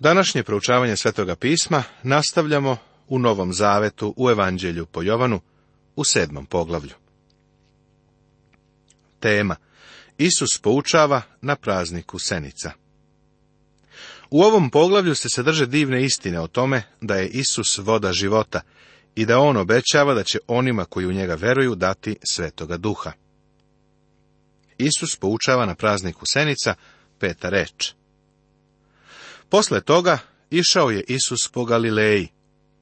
Današnje proučavanje Svetoga pisma nastavljamo u Novom Zavetu u Evanđelju po Jovanu u sedmom poglavlju. Tema Isus poučava na prazniku Senica U ovom poglavlju se sadrže divne istine o tome da je Isus voda života i da on obećava da će onima koji u njega veruju dati Svetoga duha. Isus poučava na prazniku Senica, peta reč – Posle toga išao je Isus po Galileji.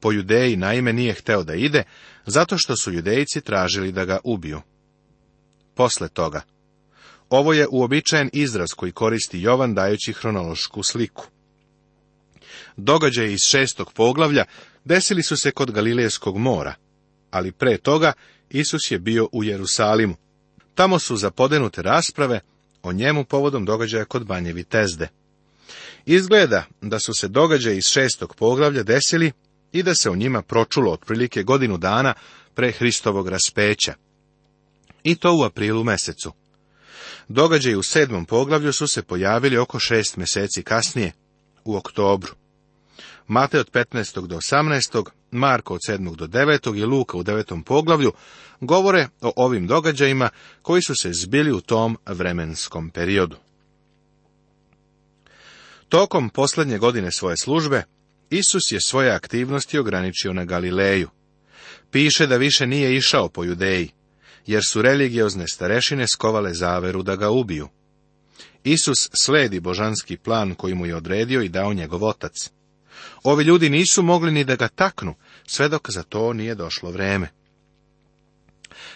Po Judeji naime nije hteo da ide, zato što su judejci tražili da ga ubiju. Posle toga. Ovo je uobičajen izraz koji koristi Jovan dajući hronološku sliku. Događaje iz šestog poglavlja desili su se kod Galilejskog mora, ali pre toga Isus je bio u Jerusalimu. Tamo su zapodenute rasprave o njemu povodom događaja kod Banjevi Tezde. Izgleda da su se događaji iz šestog poglavlja desili i da se u njima pročulo otprilike godinu dana pre Hristovog raspeća. I to u aprilu mesecu. Događaji u sedmom poglavlju su se pojavili oko šest meseci kasnije, u oktobru. Matej od 15. do 18., Marko od 7. do 9. i Luka u 9. poglavlju govore o ovim događajima koji su se zbili u tom vremenskom periodu. Tokom posljednje godine svoje službe, Isus je svoje aktivnosti ograničio na Galileju. Piše da više nije išao po Judeji, jer su religiozne starešine skovale zaveru da ga ubiju. Isus sledi božanski plan koji mu je odredio i dao njegov otac. Ovi ljudi nisu mogli ni da ga taknu, sve dok za to nije došlo vreme.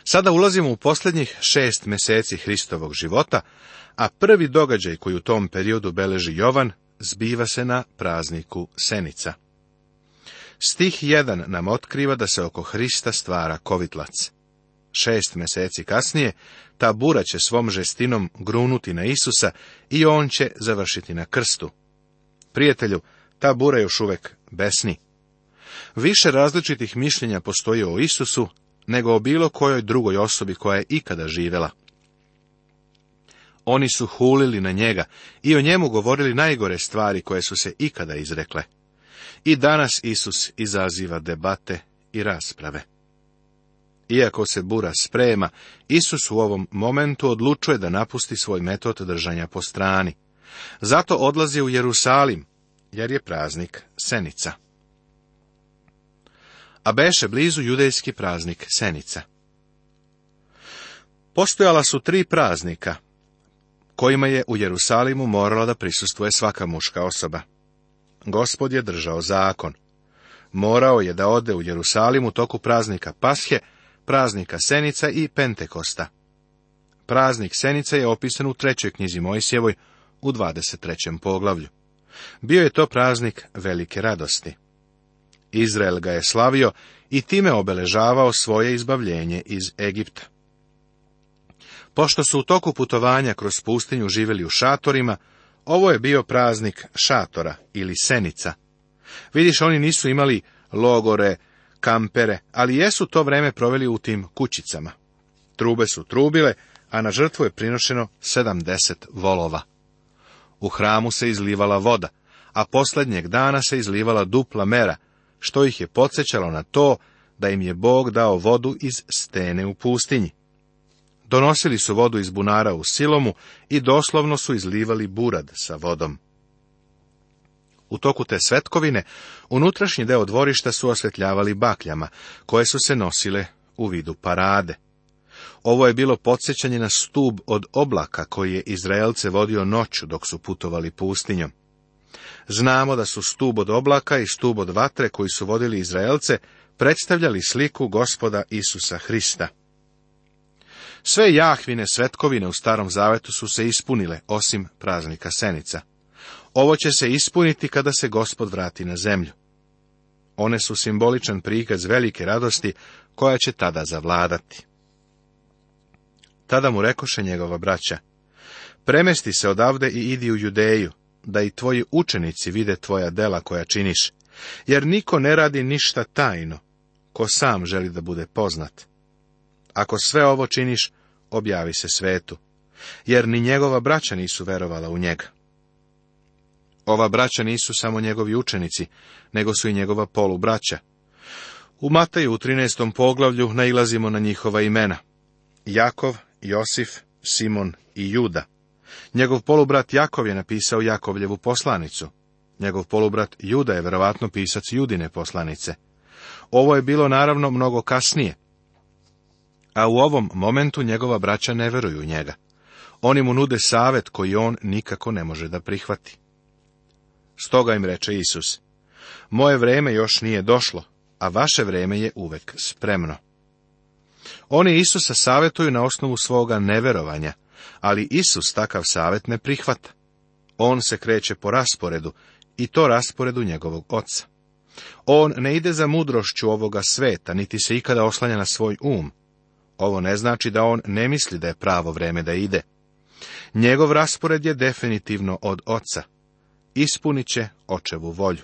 Sada ulazimo u posljednjih šest meseci Hristovog života, a prvi događaj koji u tom periodu beleži Jovan zbiva se na prazniku Senica. Stih 1 nam otkriva da se oko Hrista stvara kovitlac. Šest meseci kasnije, ta bura će svom žestinom grunuti na Isusa i on će završiti na krstu. Prijatelju, ta bura još uvek besni. Više različitih mišljenja postoji o Isusu nego o bilo kojoj drugoj osobi koja je ikada živela. Oni su hulili na njega i o njemu govorili najgore stvari koje su se ikada izrekle. I danas Isus izaziva debate i rasprave. Iako se bura sprema, Isus u ovom momentu odlučuje da napusti svoj metod držanja po strani. Zato odlazi u Jerusalim, jer je praznik Senica. A beše blizu judejski praznik Senica. Postojala su tri praznika, kojima je u Jerusalimu morala da prisustuje svaka muška osoba. Gospod je držao zakon. Morao je da ode u Jerusalimu u toku praznika Pashe, praznika Senica i Pentekosta. Praznik Senica je opisan u trećoj knjizi Mojsjevoj u 23. poglavlju. Bio je to praznik velike radosti. Izrael ga je slavio i time obeležavao svoje izbavljenje iz Egipta. Pošto su u toku putovanja kroz pustinju živjeli u šatorima, ovo je bio praznik šatora ili senica. Vidiš, oni nisu imali logore, kampere, ali jesu to vreme proveli u tim kućicama. Trube su trubile, a na žrtvu je prinošeno 70 volova. U hramu se izlivala voda, a posljednjeg dana se izlivala dupla mera, što ih je podsjećalo na to da im je Bog dao vodu iz stene u pustinji. Donosili su vodu iz bunara u silomu i doslovno su izlivali burad sa vodom. U toku te svetkovine, unutrašnji deo dvorišta su osvetljavali bakljama, koje su se nosile u vidu parade. Ovo je bilo podsjećanje na stub od oblaka koji je Izraelce vodio noću dok su putovali pustinjom. Znamo da su stub od oblaka i stub od vatre koji su vodili Izraelce predstavljali sliku gospoda Isusa Hrista. Sve Jahvine svetkovine u Starom Zavetu su se ispunile, osim praznika Senica. Ovo će se ispuniti kada se gospod vrati na zemlju. One su simboličan prikaz velike radosti koja će tada zavladati. Tada mu rekoše njegova braća, premesti se odavde i idi u Judeju, da i tvoji učenici vide tvoja dela koja činiš, jer niko ne radi ništa tajno, ko sam želi da bude poznat. Ako sve ovo činiš, objavi se svetu, jer ni njegova braća nisu verovala u njega. Ova braća nisu samo njegovi učenici, nego su i njegova polubraća. U Mateju u 13. poglavlju nailazimo na njihova imena. Jakov, Josif, Simon i Juda. Njegov polubrat Jakov je napisao Jakovljevu poslanicu. Njegov polubrat Juda je verovatno pisac Judine poslanice. Ovo je bilo naravno mnogo kasnije a u ovom momentu njegova braća ne veruju njega. Oni mu nude savet koji on nikako ne može da prihvati. Stoga im reče Isus, moje vreme još nije došlo, a vaše vreme je uvek spremno. Oni Isusa savjetuju na osnovu svoga neverovanja, ali Isus takav savjet ne prihvata. On se kreće po rasporedu, i to rasporedu njegovog oca. On ne ide za mudrošću ovoga sveta, niti se ikada oslanja na svoj um, ovo ne znači da on ne misli da je pravo vreme da ide. Njegov raspored je definitivno od oca. Ispunit će očevu volju.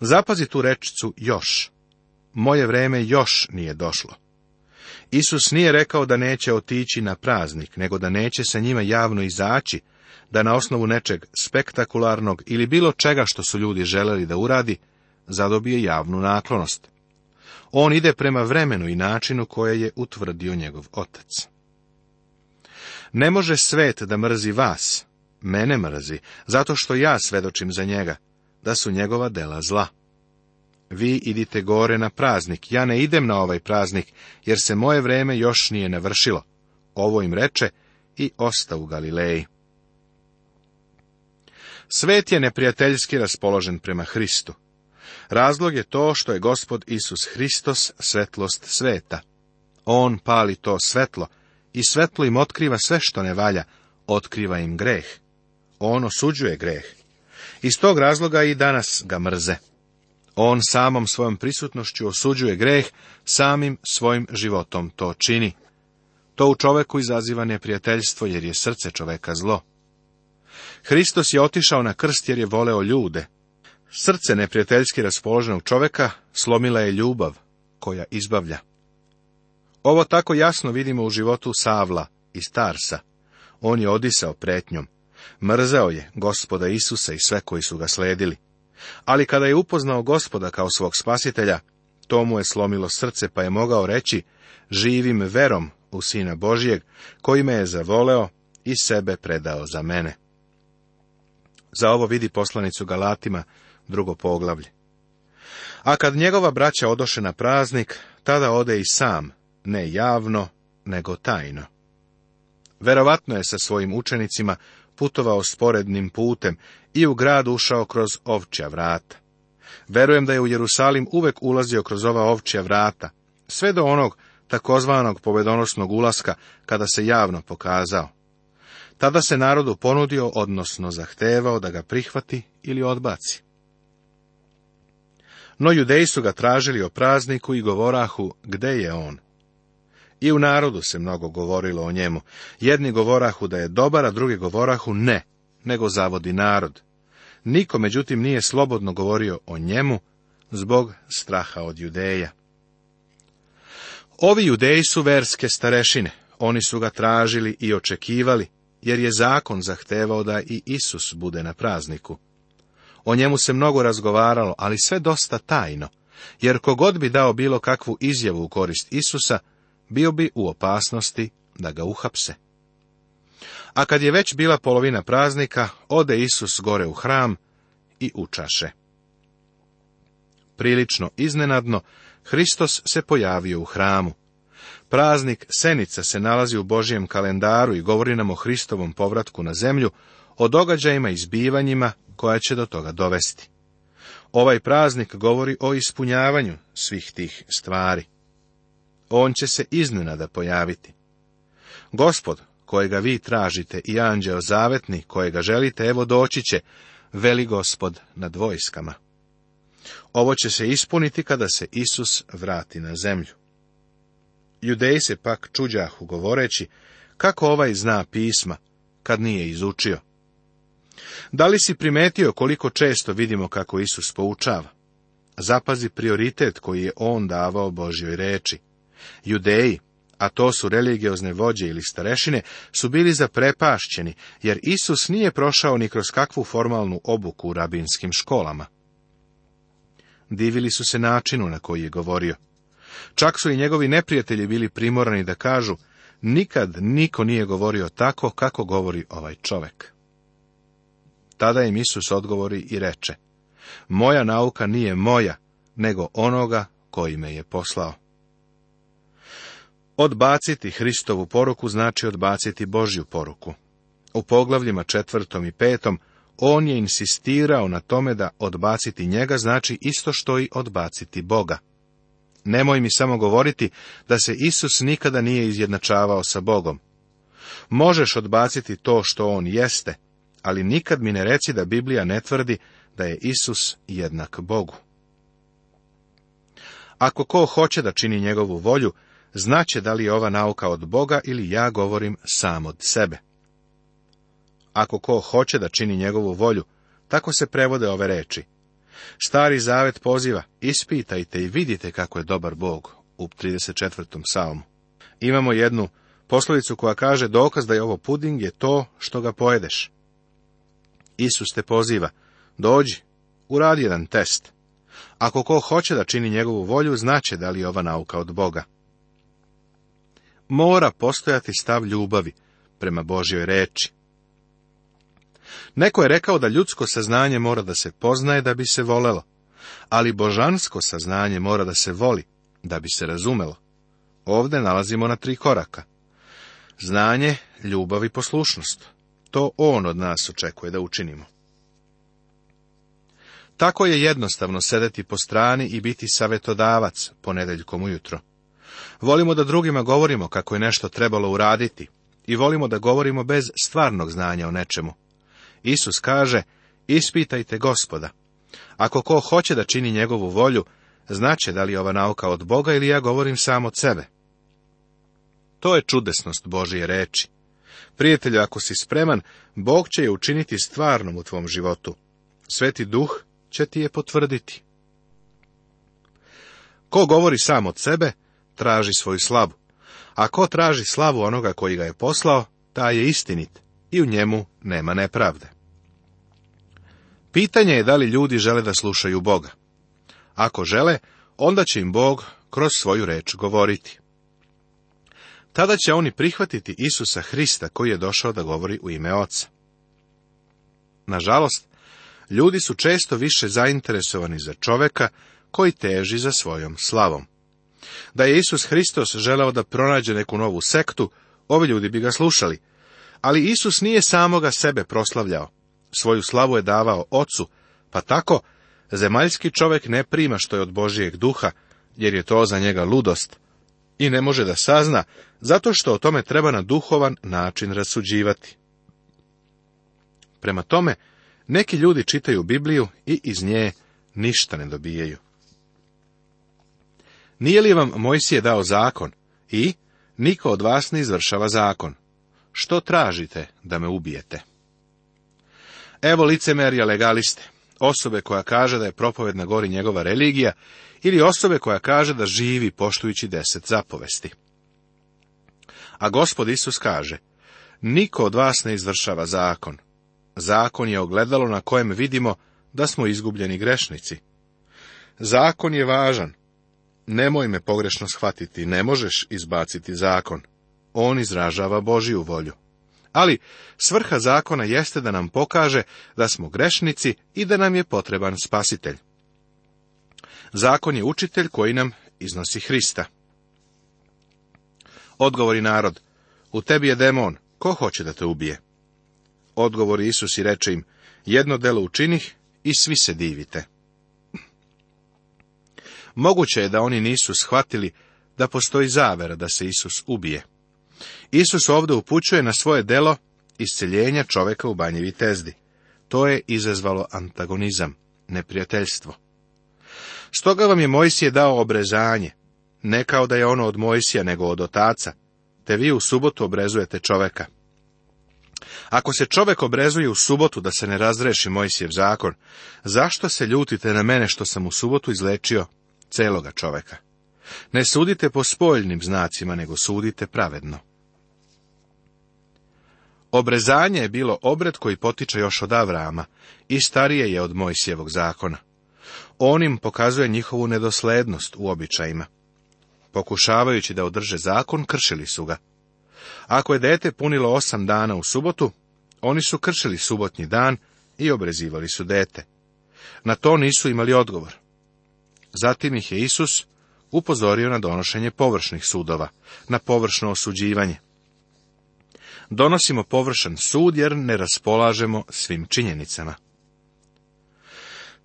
Zapazi tu rečicu još. Moje vreme još nije došlo. Isus nije rekao da neće otići na praznik, nego da neće sa njima javno izaći, da na osnovu nečeg spektakularnog ili bilo čega što su ljudi želeli da uradi, zadobije javnu naklonost. On ide prema vremenu i načinu koje je utvrdio njegov otac. Ne može svet da mrzi vas, mene mrzi, zato što ja svedočim za njega, da su njegova dela zla. Vi idite gore na praznik, ja ne idem na ovaj praznik, jer se moje vreme još nije navršilo. Ovo im reče i osta u Galileji. Svet je neprijateljski raspoložen prema Hristu. Razlog je to što je gospod Isus Hristos svetlost sveta. On pali to svetlo i svetlo im otkriva sve što ne valja, otkriva im greh. On osuđuje greh. Iz tog razloga i danas ga mrze. On samom svojom prisutnošću osuđuje greh, samim svojim životom to čini. To u čoveku izaziva neprijateljstvo, jer je srce čoveka zlo. Hristos je otišao na krst jer je voleo ljude, Srce neprijateljski raspoloženog čoveka slomila je ljubav koja izbavlja. Ovo tako jasno vidimo u životu Savla i Starsa. On je odisao pretnjom. Mrzao je gospoda Isusa i sve koji su ga sledili. Ali kada je upoznao gospoda kao svog spasitelja, to mu je slomilo srce pa je mogao reći, živim verom u Sina Božijeg, koji me je zavoleo i sebe predao za mene. Za ovo vidi poslanicu Galatima, drugo poglavlje. A kad njegova braća odoše na praznik, tada ode i sam, ne javno, nego tajno. Verovatno je sa svojim učenicima putovao sporednim putem i u grad ušao kroz ovčja vrata. Verujem da je u Jerusalim uvek ulazio kroz ova ovčja vrata, sve do onog takozvanog povedonosnog ulaska kada se javno pokazao. Tada se narodu ponudio, odnosno zahtevao da ga prihvati ili odbaci. No judeji su ga tražili o prazniku i govorahu gde je on. I u narodu se mnogo govorilo o njemu. Jedni govorahu da je dobar, a drugi govorahu ne, nego zavodi narod. Niko, međutim, nije slobodno govorio o njemu zbog straha od judeja. Ovi judeji su verske starešine. Oni su ga tražili i očekivali, jer je zakon zahtevao da i Isus bude na prazniku. O njemu se mnogo razgovaralo, ali sve dosta tajno, jer kogod bi dao bilo kakvu izjavu u korist Isusa, bio bi u opasnosti da ga uhapse. A kad je već bila polovina praznika, ode Isus gore u hram i učaše. Prilično iznenadno, Hristos se pojavio u hramu. Praznik Senica se nalazi u Božijem kalendaru i govori nam o Hristovom povratku na zemlju, o događajima i zbivanjima koja će do toga dovesti. Ovaj praznik govori o ispunjavanju svih tih stvari. On će se iznenada pojaviti. Gospod, kojega vi tražite, i anđeo zavetni, kojega želite, evo doći će, veli gospod nad vojskama. Ovo će se ispuniti kada se Isus vrati na zemlju. Judej se pak čuđahu govoreći, kako ovaj zna pisma, kad nije izučio. Da li si primetio koliko često vidimo kako Isus poučava? Zapazi prioritet koji je on davao Božjoj reči. Judeji, a to su religiozne vođe ili starešine, su bili zaprepašćeni, jer Isus nije prošao ni kroz kakvu formalnu obuku u rabinskim školama. Divili su se načinu na koji je govorio. Čak su i njegovi neprijatelji bili primorani da kažu, nikad niko nije govorio tako kako govori ovaj čovek. Tada im Isus odgovori i reče, moja nauka nije moja, nego onoga koji me je poslao. Odbaciti Hristovu poruku znači odbaciti Božju poruku. U poglavljima četvrtom i petom on je insistirao na tome da odbaciti njega znači isto što i odbaciti Boga. Nemoj mi samo govoriti da se Isus nikada nije izjednačavao sa Bogom. Možeš odbaciti to što on jeste, ali nikad mi ne reci da Biblija ne tvrdi da je Isus jednak Bogu. Ako ko hoće da čini njegovu volju, znaće da li je ova nauka od Boga ili ja govorim sam od sebe. Ako ko hoće da čini njegovu volju, tako se prevode ove reči. Stari zavet poziva, ispitajte i vidite kako je dobar Bog u 34. psalmu. Imamo jednu poslovicu koja kaže dokaz da je ovo puding je to što ga pojedeš. Isus te poziva, dođi, uradi jedan test. Ako ko hoće da čini njegovu volju, znaće da li je ova nauka od Boga. Mora postojati stav ljubavi prema Božjoj reči. Neko je rekao da ljudsko saznanje mora da se poznaje da bi se volelo, ali božansko saznanje mora da se voli da bi se razumelo. ovde nalazimo na tri koraka. Znanje, ljubav i poslušnost to on od nas očekuje da učinimo. Tako je jednostavno sedeti po strani i biti savjetodavac ponedeljkom ujutro. Volimo da drugima govorimo kako je nešto trebalo uraditi i volimo da govorimo bez stvarnog znanja o nečemu. Isus kaže, ispitajte gospoda. Ako ko hoće da čini njegovu volju, znaće da li je ova nauka od Boga ili ja govorim samo od sebe. To je čudesnost Božije reči. Prijatelju, ako si spreman, Bog će je učiniti stvarnom u tvom životu. Sveti duh će ti je potvrditi. Ko govori sam od sebe, traži svoju slavu. A ko traži slavu onoga koji ga je poslao, ta je istinit i u njemu nema nepravde. Pitanje je da li ljudi žele da slušaju Boga. Ako žele, onda će im Bog kroz svoju reč govoriti tada će oni prihvatiti Isusa Hrista koji je došao da govori u ime Oca. Nažalost, ljudi su često više zainteresovani za čoveka koji teži za svojom slavom. Da je Isus Hristos želeo da pronađe neku novu sektu, ovi ljudi bi ga slušali. Ali Isus nije samoga sebe proslavljao. Svoju slavu je davao ocu, pa tako, zemaljski čovek ne prima što je od Božijeg duha, jer je to za njega ludost, i ne može da sazna, zato što o tome treba na duhovan način rasuđivati. Prema tome, neki ljudi čitaju Bibliju i iz nje ništa ne dobijaju. Nije li vam Mojsije dao zakon i niko od vas ne izvršava zakon? Što tražite da me ubijete? Evo licemerja legaliste osobe koja kaže da je propoved na gori njegova religija ili osobe koja kaže da živi poštujući deset zapovesti. A gospod Isus kaže, niko od vas ne izvršava zakon. Zakon je ogledalo na kojem vidimo da smo izgubljeni grešnici. Zakon je važan. Nemoj me pogrešno shvatiti, ne možeš izbaciti zakon. On izražava Božiju volju. Ali svrha zakona jeste da nam pokaže da smo grešnici i da nam je potreban spasitelj. Zakon je učitelj koji nam iznosi Hrista. Odgovori narod, u tebi je demon, ko hoće da te ubije? Odgovori Isus i reče im, jedno delo učinih i svi se divite. Moguće je da oni nisu shvatili da postoji zavera da se Isus ubije. Isus ovdje upućuje na svoje delo isceljenja čoveka u banjevi tezdi. To je izazvalo antagonizam, neprijateljstvo. Stoga vam je Mojsije dao obrezanje, ne kao da je ono od Mojsija, nego od otaca, te vi u subotu obrezujete čoveka. Ako se čovek obrezuje u subotu da se ne razreši Mojsijev zakon, zašto se ljutite na mene što sam u subotu izlečio celoga čoveka? Ne sudite po spoljnim znacima, nego sudite pravedno. Obrezanje je bilo obred koji potiče još od Avrama i starije je od Mojsijevog zakona. On im pokazuje njihovu nedoslednost u običajima. Pokušavajući da održe zakon, kršili su ga. Ako je dete punilo osam dana u subotu, oni su kršili subotni dan i obrezivali su dete. Na to nisu imali odgovor. Zatim ih je Isus upozorio na donošenje površnih sudova, na površno osuđivanje donosimo površan sud jer ne raspolažemo svim činjenicama.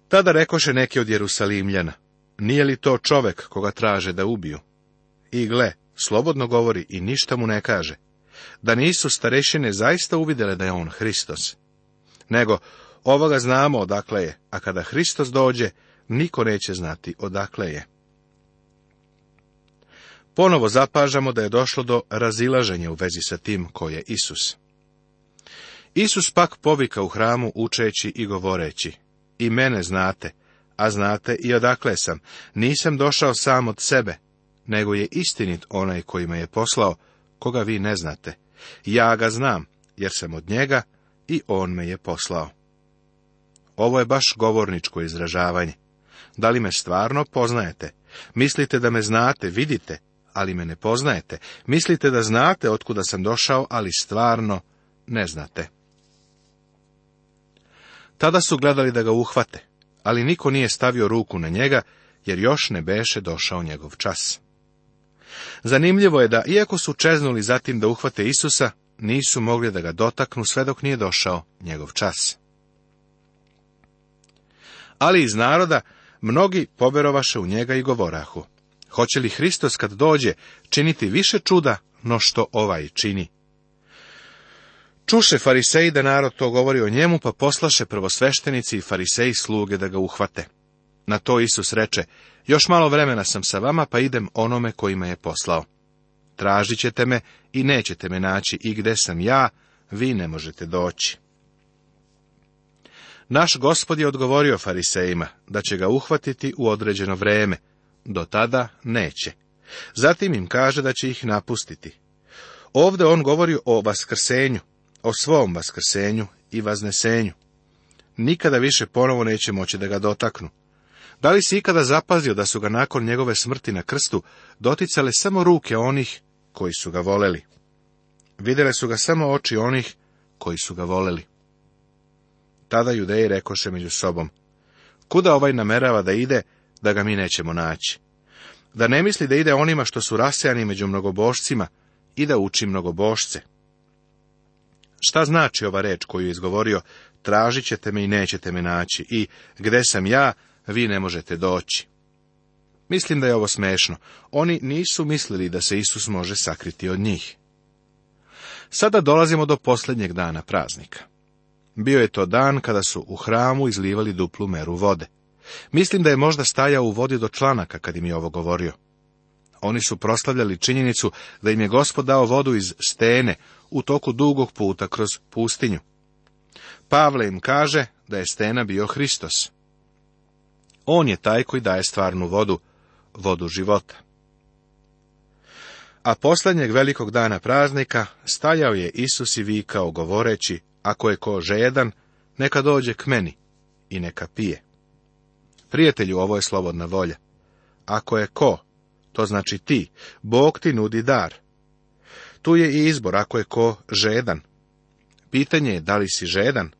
Tada rekoše neki od Jerusalimljana, nije li to čovek koga traže da ubiju? I gle, slobodno govori i ništa mu ne kaže. Da nisu starešine zaista uvidjele da je on Hristos. Nego, ovoga znamo odakle je, a kada Hristos dođe, niko neće znati odakle je ponovo zapažamo da je došlo do razilaženja u vezi sa tim ko je Isus. Isus pak povika u hramu učeći i govoreći, i mene znate, a znate i odakle sam, nisam došao sam od sebe, nego je istinit onaj koji me je poslao, koga vi ne znate. Ja ga znam, jer sam od njega i on me je poslao. Ovo je baš govorničko izražavanje. Da li me stvarno poznajete? Mislite da me znate, vidite, ali me ne poznajete. Mislite da znate otkuda sam došao, ali stvarno ne znate. Tada su gledali da ga uhvate, ali niko nije stavio ruku na njega, jer još ne beše došao njegov čas. Zanimljivo je da, iako su čeznuli zatim da uhvate Isusa, nisu mogli da ga dotaknu sve dok nije došao njegov čas. Ali iz naroda mnogi poverovaše u njega i govorahu. Hoće li Hristos kad dođe činiti više čuda no što ovaj čini? Čuše fariseji da narod to govori o njemu, pa poslaše prvosveštenici i fariseji sluge da ga uhvate. Na to Isus reče, još malo vremena sam sa vama, pa idem onome koji me je poslao. Tražit ćete me i nećete me naći i gde sam ja, vi ne možete doći. Naš gospod je odgovorio farisejima da će ga uhvatiti u određeno vrijeme, do tada neće. Zatim im kaže da će ih napustiti. Ovde on govori o vaskrsenju, o svom vaskrsenju i vaznesenju. Nikada više ponovo neće moći da ga dotaknu. Da li si ikada zapazio da su ga nakon njegove smrti na krstu doticale samo ruke onih koji su ga voleli? Videle su ga samo oči onih koji su ga voleli. Tada judeji rekoše među sobom, kuda ovaj namerava da ide, da ga mi nećemo naći. Da ne misli da ide onima što su rasejani među mnogobošcima i da uči mnogobošce. Šta znači ova reč koju je izgovorio, tražit ćete me i nećete me naći i gde sam ja, vi ne možete doći. Mislim da je ovo smešno. Oni nisu mislili da se Isus može sakriti od njih. Sada dolazimo do posljednjeg dana praznika. Bio je to dan kada su u hramu izlivali duplu meru vode. Mislim da je možda stajao u vodi do članaka kad im je ovo govorio. Oni su proslavljali činjenicu da im je gospod dao vodu iz stene u toku dugog puta kroz pustinju. Pavle im kaže da je stena bio Hristos. On je taj koji daje stvarnu vodu, vodu života. A posljednjeg velikog dana praznika stajao je Isus i vikao govoreći, ako je ko žedan, neka dođe k meni i neka pije. Prijatelju, ovo je slobodna volja. Ako je ko, to znači ti, Bog ti nudi dar. Tu je i izbor, ako je ko žedan. Pitanje je da li si žedan,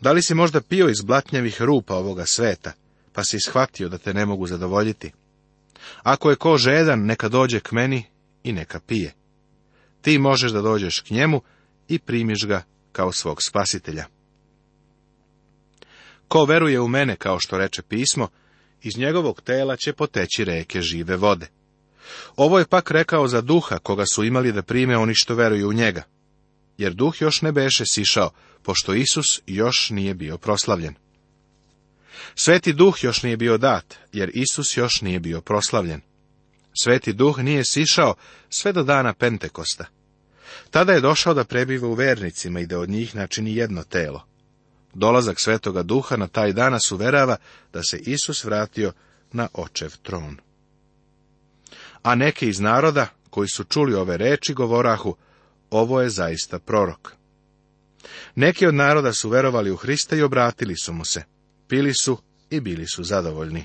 da li si možda pio iz blatnjavih rupa ovoga sveta, pa si shvatio da te ne mogu zadovoljiti. Ako je ko žedan, neka dođe k meni i neka pije. Ti možeš da dođeš k njemu i primiš ga kao svog spasitelja. Ko veruje u mene, kao što reče pismo, iz njegovog tela će poteći reke žive vode. Ovo je pak rekao za duha koga su imali da prime oni što veruju u njega, jer duh još ne beše sišao, pošto Isus još nije bio proslavljen. Sveti duh još nije bio dat, jer Isus još nije bio proslavljen. Sveti duh nije sišao sve do dana Pentekosta. Tada je došao da prebiva u vernicima i da od njih načini jedno telo. Dolazak Svetoga Duha na taj danas uvjerava da se Isus vratio na očev tron. A neki iz naroda, koji su čuli ove reči, govorahu, ovo je zaista prorok. Neki od naroda su verovali u Hrista i obratili su mu se. Pili su i bili su zadovoljni.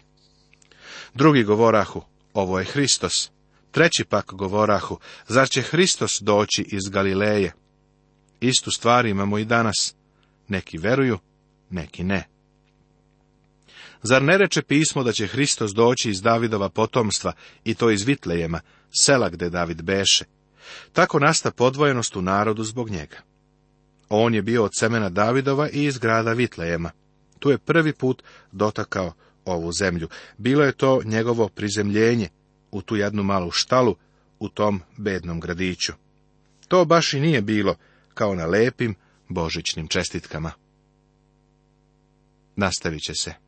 Drugi govorahu, ovo je Hristos. Treći pak govorahu, zar će Hristos doći iz Galileje? Istu stvar imamo i danas. Neki veruju, neki ne. Zar ne reče pismo da će Hristos doći iz Davidova potomstva, i to iz Vitlejema, sela gde David beše? Tako nasta podvojenost u narodu zbog njega. On je bio od semena Davidova i iz grada Vitlejema. Tu je prvi put dotakao ovu zemlju. Bilo je to njegovo prizemljenje u tu jednu malu štalu u tom bednom gradiću. To baš i nije bilo kao na lepim božićnim čestitkama. Nastavit će se.